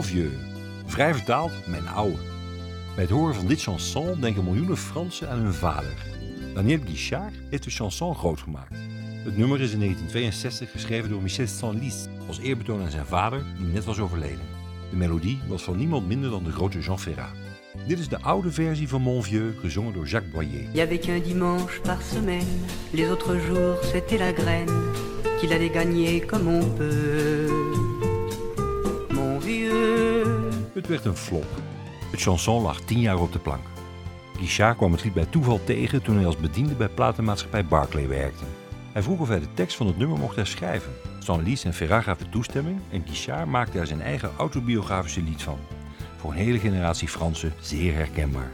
Mon Vieux. Vrij vertaald, mijn oude. Bij het horen van dit chanson denken miljoenen Fransen aan hun vader. Daniel Guichard heeft de chanson groot gemaakt. Het nummer is in 1962 geschreven door Michel Sanlis als eerbetoon aan zijn vader, die net was overleden. De melodie was van niemand minder dan de grote Jean Ferrat. Dit is de oude versie van Mon Vieux, gezongen door Jacques Boyer. Il y avait qu'un dimanche par semaine, les autres jours c'était la graine qu'il allait gagner comme on peut. Het werd een flop. Het chanson lag tien jaar op de plank. Guichard kwam het lied bij toeval tegen toen hij als bediende bij platenmaatschappij Barclay werkte. Hij vroeg of hij de tekst van het nummer mocht herschrijven. Stanlis en Ferrara gaven toestemming en Guichard maakte er zijn eigen autobiografische lied van. Voor een hele generatie Fransen zeer herkenbaar.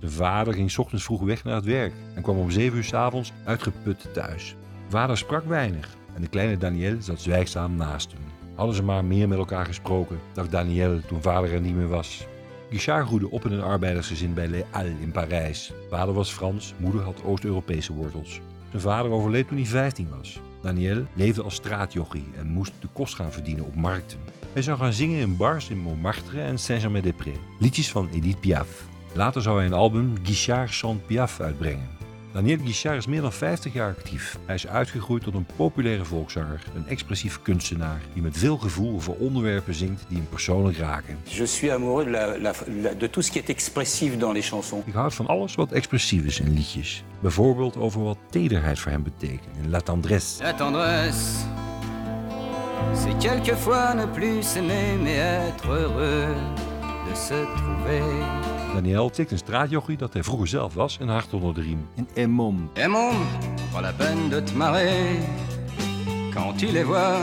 De vader ging ochtends vroeg weg naar het werk en kwam om 7 uur 's avonds uitgeput thuis. Vader sprak weinig en de kleine Daniel zat zwijgzaam naast hem. Hadden ze maar meer met elkaar gesproken, dacht Daniel toen vader er niet meer was. Guichard groeide op in een arbeidersgezin bij Les Halles in Parijs. Vader was Frans, moeder had Oost-Europese wortels. Zijn vader overleed toen hij 15 was. Daniel leefde als straatjochie en moest de kost gaan verdienen op markten. Hij zou gaan zingen in bars in Montmartre en Saint-Germain-des-Prés. Liedjes van Edith Piaf. Later zou hij een album Guichard chante Piaf uitbrengen. Daniel Guichard is meer dan 50 jaar actief. Hij is uitgegroeid tot een populaire volkszanger, een expressief kunstenaar die met veel gevoel over onderwerpen zingt die hem persoonlijk raken. Je suis amoureux de, la, la- la- de tout ce qui est expressif dans les chansons. Ik houd van alles wat expressief is in liedjes. Bijvoorbeeld over wat tederheid voor hem betekent in La Tendresse. La tendresse, c'est quelquefois ne plus s'aimer, mais être heureux de se trouver. Daniel tikt een straatjochie dat hij vroeger zelf was en hard onder de riem. In Emmon. Et mon, pas la peine de te marrer quand tu les vois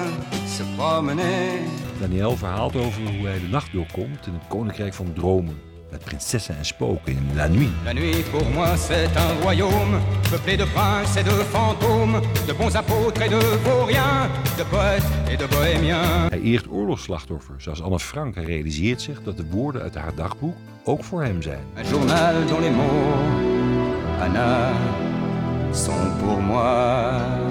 se promener. Daniel verhaalt over hoe hij de nacht doorkomt in het koninkrijk van dromen. Met prinsessen en spoken in La Nuit. La nuit pour moi c'est un royaume peuplé de princes et de fantômes, de bons apôtres et de vauriens, de poètes et de bohémiens. Hij eert oorlogsslachtoffers zoals Anne Frank en realiseert zich dat de woorden uit haar dagboek ook voor hem zijn. Un journal dont les mots, Anna, sont pour moi.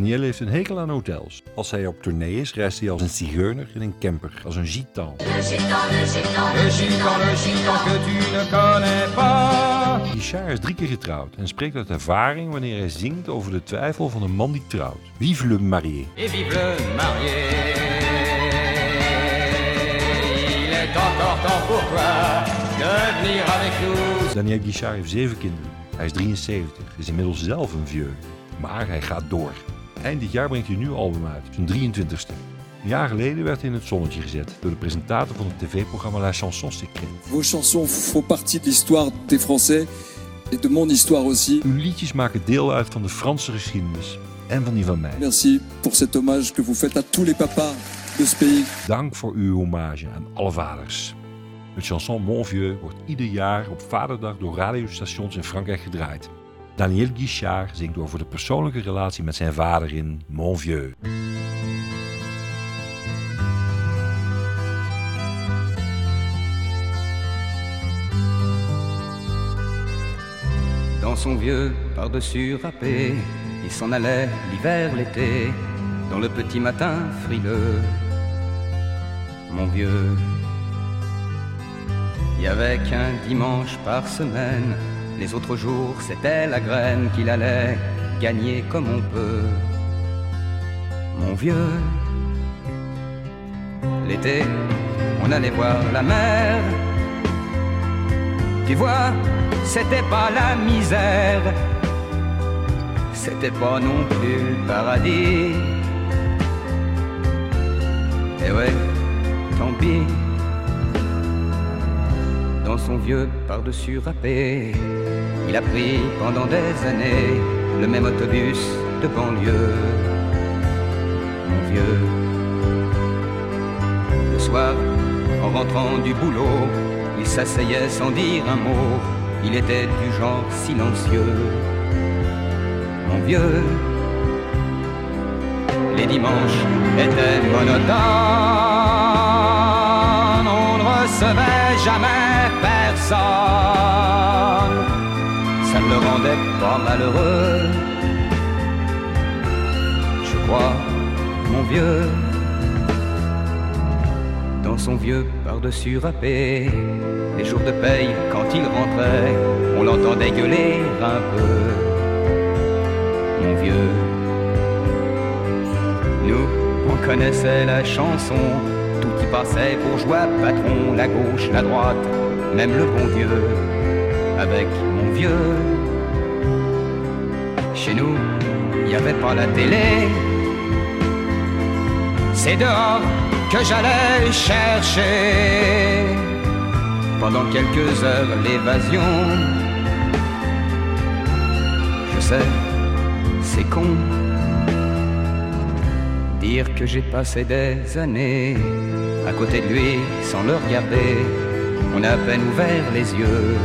Daniel heeft een hekel aan hotels. Als hij op tournee is, reist hij als een zigeuner in een camper, als een gitan. Le gitan, le gitan que tu ne connais pas. Guichard is drie keer getrouwd en spreekt uit ervaring wanneer hij zingt over de twijfel van een man die trouwt. Vive le marié. Et vive le marié. Il est encore temps pour toi de venir avec nous. Daniel Guichard heeft zeven kinderen. Hij is 73, is inmiddels zelf een vieux. Maar hij gaat door. Eind dit jaar brengt hij een nieuw album uit, zijn 23ste. Een jaar geleden werd hij in het zonnetje gezet door de presentator van het tv-programma La Chanson Secrète. Vos chansons font partie de l'histoire des Français et de mon histoire aussi. Uw liedjes maken deel uit van de Franse geschiedenis en van die van mij. Merci pour cet hommage que vous faites à tous les papas de ce pays. Dank voor uw hommage aan alle vaders. Het chanson Mon Vieux wordt ieder jaar op Vaderdag door radiostations in Frankrijk gedraaid. Daniel Guichard zingt over de persoonlijke relatie met zijn vader in Mon Vieux. Dans son vieux par-dessus râpé, il s'en allait l'hiver, l'été, dans le petit matin frileux. Mon vieux, il y avait qu'un dimanche par semaine, les autres jours c'était la graine qu'il allait gagner comme on peut. Mon vieux, l'été, on allait voir la mer. Tu vois, c'était pas la misère, c'était pas non plus le paradis. Et ouais, tant pis. Dans son vieux par-dessus râpé, il a pris pendant des années le même autobus de banlieue. Mon vieux, le soir, en rentrant du boulot, il s'asseyait sans dire un mot. Il était du genre silencieux. Mon vieux, les dimanches étaient monotones. Recevait jamais personne. Ça ne le rendait pas malheureux. Je crois, mon vieux, dans son vieux par-dessus râpé. Les jours de paye, quand il rentrait, on l'entendait gueuler un peu. Mon vieux, nous, on connaissait la chanson, tout y passait, bourgeois, patron, la gauche, la droite, même le bon Dieu, avec mon vieux. Chez nous, il n'y avait pas la télé, c'est dehors que j'allais chercher pendant quelques heures l'évasion. Je sais, c'est con dire que j'ai passé des années à côté de lui sans le regarder. On a à peine ouvert les yeux,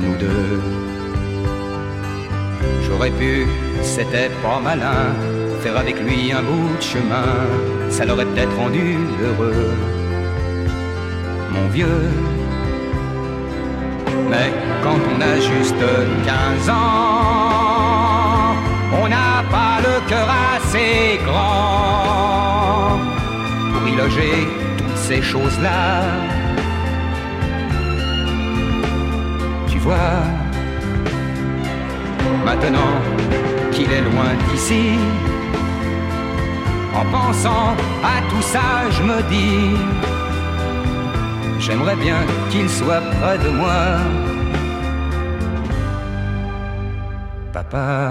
nous deux. J'aurais pu, c'était pas malin, faire avec lui un bout de chemin, ça l'aurait peut-être rendu heureux, mon vieux. Mais quand on a juste 15 ans, on cœur assez grand pour y loger toutes ces choses-là. Tu vois, maintenant qu'il est loin d'ici, en pensant à tout ça, je me dis, j'aimerais bien qu'il soit près de moi. Papa.